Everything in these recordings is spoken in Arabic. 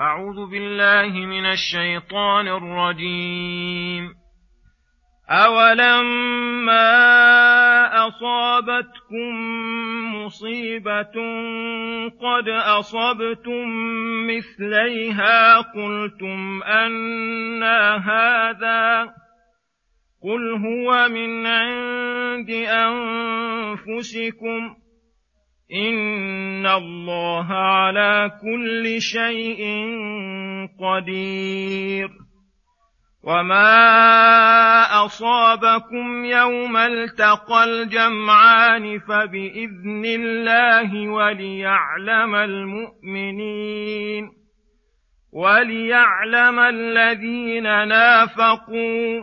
أعوذ بالله من الشيطان الرجيم. أولما أصابتكم مصيبة قد أصبتم مثليها قلتم أنا هذا قل هو من عند أنفسكم إن الله على كل شيء قدير وما أصابكم يوم التقى الجمعان فبإذن الله وليعلم المؤمنين وليعلم الذين نافقوا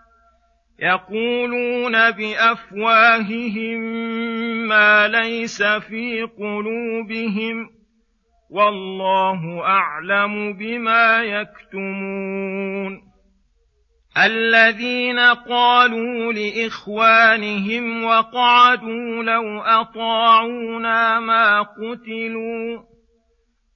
يقولون بأفواههم ما ليس في قلوبهم والله أعلم بما يكتمون. الذين قالوا لإخوانهم وقعدوا لو أطاعونا ما قتلوا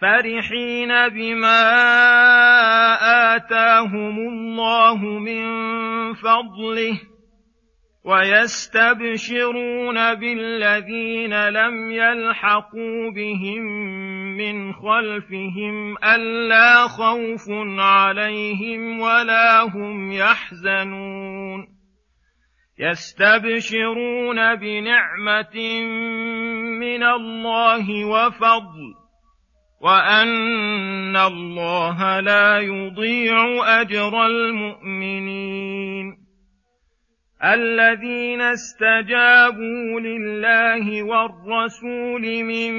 فرحين بما آتاهم الله من فضله ويستبشرون بالذين لم يلحقوا بهم من خلفهم ألا خوف عليهم ولا هم يحزنون يستبشرون بنعمة من الله وفضل وان الله لا يضيع اجر المؤمنين الذين استجابوا لله والرسول من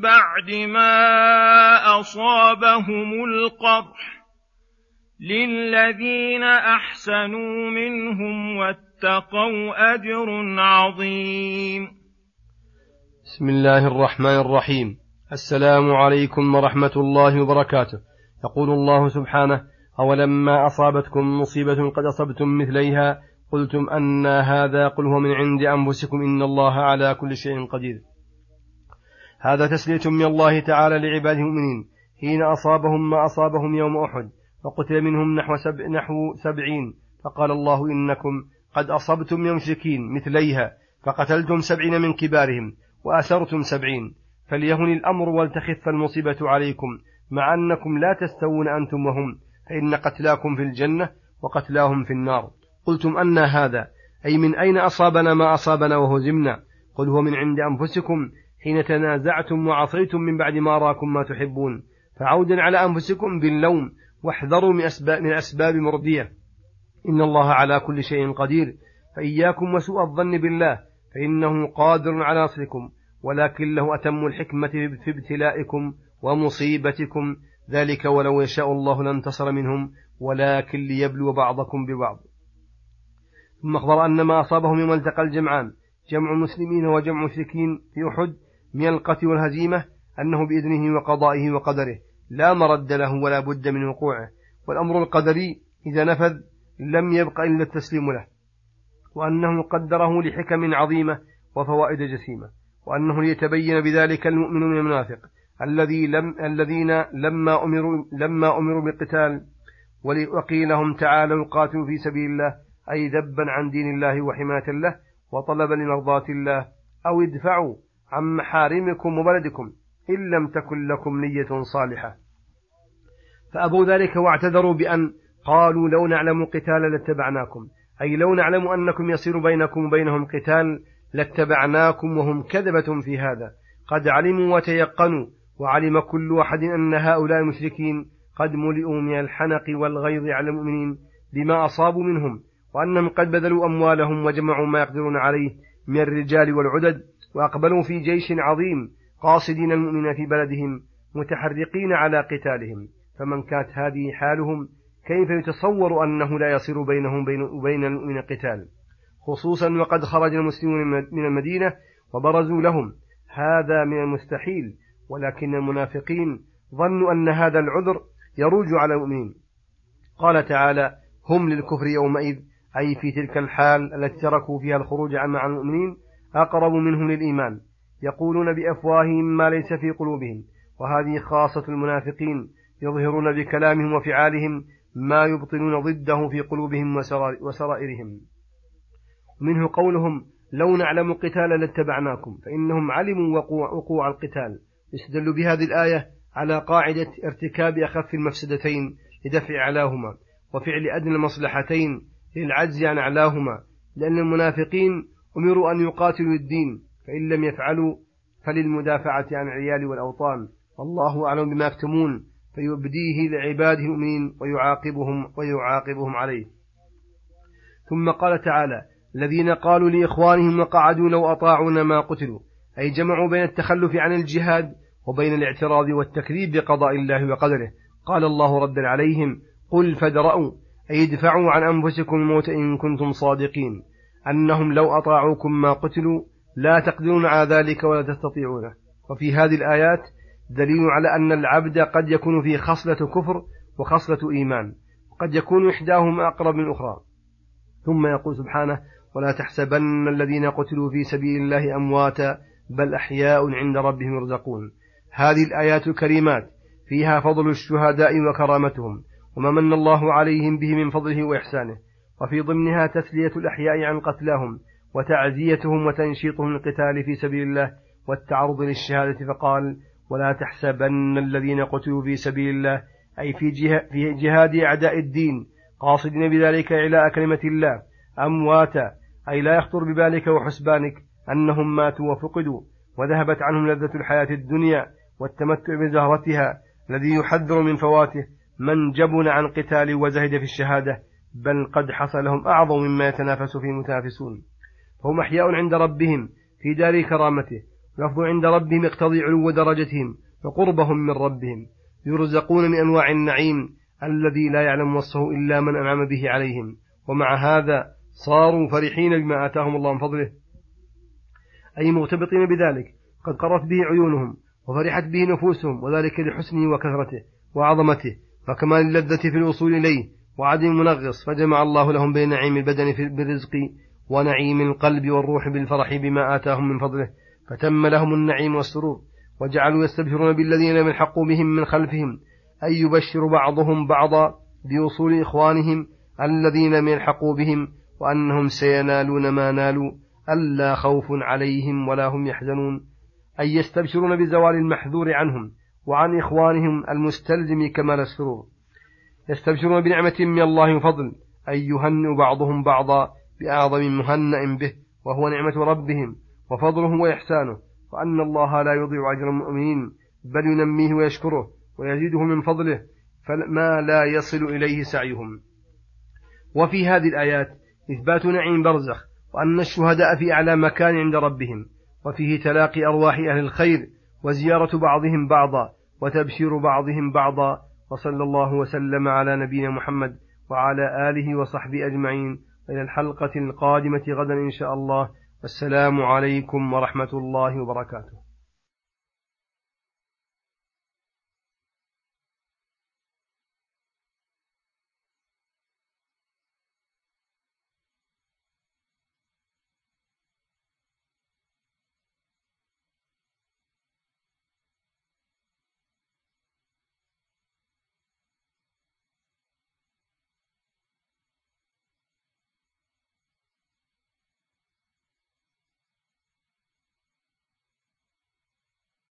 بعد ما اصابهم القرح للذين احسنوا منهم واتقوا اجر عظيم بسم الله الرحمن الرحيم السلام عليكم ورحمة الله وبركاته. يقول الله سبحانه أولما أصابتكم مصيبة قد أصبتم مثليها قلتم أن هذا قل هو من عند أنفسكم إن الله على كل شيء قدير. هذا تسلية من الله تعالى لعباده المؤمنين. حين أصابهم ما أصابهم يوم أحد وقتل منهم نحو, سب نحو سبعين فقال الله إنكم قد أصبتم يمسكين مثليها فقتلتم سبعين من كبارهم وأسرتم سبعين. فليهن الأمر ولتخف المصيبة عليكم مع أنكم لا تستوون أنتم وهم فإن قتلاكم في الجنة وقتلاهم في النار. قلتم أن هذا أي من أين أصابنا ما أصابنا وهزمنا قل هو من عند أنفسكم حين تنازعتم وعصيتم من بعد ما أراكم ما تحبون. فعودا على أنفسكم باللوم واحذروا من أسباب, من أسباب مرضية. إن الله على كل شيء قدير. فإياكم وسوء الظن بالله فإنه قادر على نصركم ولكن له أتم الحكمة في ابتلائكم ومصيبتكم ذلك ولو يشاء الله لانتصر منهم ولكن ليبلو بعضكم ببعض. ثم أخبر أن ما أصابهم يوم التقى الجمعان جمع مسلمين وجمع مشركين في أحد من القتل والهزيمة أنه بإذنه وقضائه وقدره لا مرد له ولا بد من وقوعه والأمر القدري إذا نفذ لم يبق إلا التسليم له وأنه قدره لحكم عظيمة وفوائد جسيمة. وأنه ليتبين بذلك المؤمن من المنافق. الذي لم الذين لما أمروا لما أمروا بالقتال وقيل لهم تعالوا قاتلوا في سبيل الله أي ذبا عن دين الله وحماية له وطلبا لمرضاة الله أو ادفعوا عن محارمكم وبلدكم إن لم تكن لكم نية صالحة. فأبوا ذلك واعتذروا بأن قالوا لو نعلم قتالا لاتبعناكم أي لو نعلم أنكم يصير بينكم وبينهم قتال لاتبعناكم وهم كذبة في هذا. قد علموا وتيقنوا وعلم كل أحد أن هؤلاء المشركين قد ملئوا من الحنق والغيظ على المؤمنين بما أصابوا منهم وأنهم قد بذلوا أموالهم وجمعوا ما يقدرون عليه من الرجال والعدد وأقبلوا في جيش عظيم قاصدين المؤمنين في بلدهم متحرقين على قتالهم. فمن كانت هذه حالهم كيف يتصور أنه لا يصير بينهم وبين المؤمنين قتال؟ خصوصا وقد خرج المسلمون من المدينة وبرزوا لهم. هذا من المستحيل ولكن المنافقين ظنوا أن هذا العذر يروج على المؤمنين. قال تعالى هم للكفر يومئذ أي في تلك الحال التي تركوا فيها الخروج مع المؤمنين أقرب منهم للإيمان. يقولون بأفواههم ما ليس في قلوبهم وهذه خاصة المنافقين يظهرون بكلامهم وفعالهم ما يبطلون ضده في قلوبهم وسرائرهم. منه قولهم لو نعلم قتالا لاتبعناكم فإنهم علموا وقوع, وقوع القتال. يستدل بهذه الآية على قاعدة ارتكاب أخف المفسدتين لدفع أعلاهما وفعل أدنى المصلحتين للعجز عن أعلاهما لأن المنافقين أمروا أن يقاتلوا الدين فإن لم يفعلوا فللمدافعة عن العيال والأوطان. والله أعلم بما يكتمون فيبديه لعباده المؤمنين ويعاقبهم ويعاقبهم عليه. ثم قال تعالى الذين قالوا لإخوانهم وقعدوا لو أطاعونا ما قتلوا. أي جمعوا بين التخلف عن الجهاد وبين الاعتراض والتكذيب بقضاء الله وقدره. قال الله ردا عليهم قل فادرأوا أي ادفعوا عن أنفسكم الموت إن كنتم صادقين. أنهم لو أطاعوكم ما قتلوا لا تقدرون على ذلك ولا تستطيعونه وفي هذه الآيات دليل على أن العبد قد يكون فيه خصلة كفر وخصلة إيمان. قد يكون إحداهما أقرب من الأخرى ثم يقول سبحانه ولا تحسبن الذين قتلوا في سبيل الله أمواتا بل أحياء عند ربهم يرزقون. هذه الآيات الكريمات فيها فضل الشهداء وكرامتهم وما من الله عليهم به من فضله وإحسانه. وفي ضمنها تسلية الأحياء عن قتلاهم وتعزيتهم وتنشيطهم للقتال في سبيل الله والتعرض للشهادة فقال ولا تحسبن الذين قتلوا في سبيل الله أي في, في جهاد أعداء الدين قاصدين بذلك إعلاء كلمة الله أمواتا أي لا يخطر ببالك وحسبانك أنهم ماتوا وفقدوا وذهبت عنهم لذة الحياة الدنيا والتمتع بزهرتها الذي يحذر من فواته من جبن عن قتال وزهد في الشهادة بل قد حصل لهم أعظم مما يتنافس فيه المتنافسون فهم أحياء عند ربهم في دار كرامته لفظ عند ربهم يقتضي علو درجتهم وقربهم من ربهم يرزقون من أنواع النعيم الذي لا يعلم وصفه إلا من أنعم به عليهم. ومع هذا صاروا فرحين بما آتاهم الله من فضله. أي مرتبطين بذلك. قد قرت به عيونهم وفرحت به نفوسهم وذلك لحسنه وكثرته وعظمته وكمال اللذة في الوصول إليه وعدم المنغص فجمع الله لهم بين نعيم البدن بالرزق ونعيم القلب والروح بالفرح بما آتاهم من فضله. فتم لهم النعيم والسرور وجعلوا يستبشرون بالذين لم يلحقوا بهم من خلفهم أي يبشر بعضهم بعضا بوصول إخوانهم الذين لم يلحقوا بهم وأنهم سينالون ما نالوا ألا خوف عليهم ولا هم يحزنون أي يستبشرون بزوال المحذور عنهم وعن إخوانهم المستلزم كمال السرور. يستبشرون بنعمة من الله وفضل أي يهنئ بعضهم بعضا بأعظم مهنأ به وهو نعمة ربهم وفضله وإحسانه وأن الله لا يضيع أجر المؤمنين بل ينميه ويشكره ويزيده من فضله فما لا يصل إليه سعيهم. وفي هذه الآيات إثبات نعيم برزخ وأن الشهداء في أعلى مكان عند ربهم وفيه تلاقي أرواح أهل الخير وزيارة بعضهم بعضا وتبشير بعضهم بعضا وصلى الله وسلم على نبينا محمد وعلى آله وصحبه أجمعين. إلى الحلقة القادمة غدا إن شاء الله. والسلام عليكم ورحمة الله وبركاته.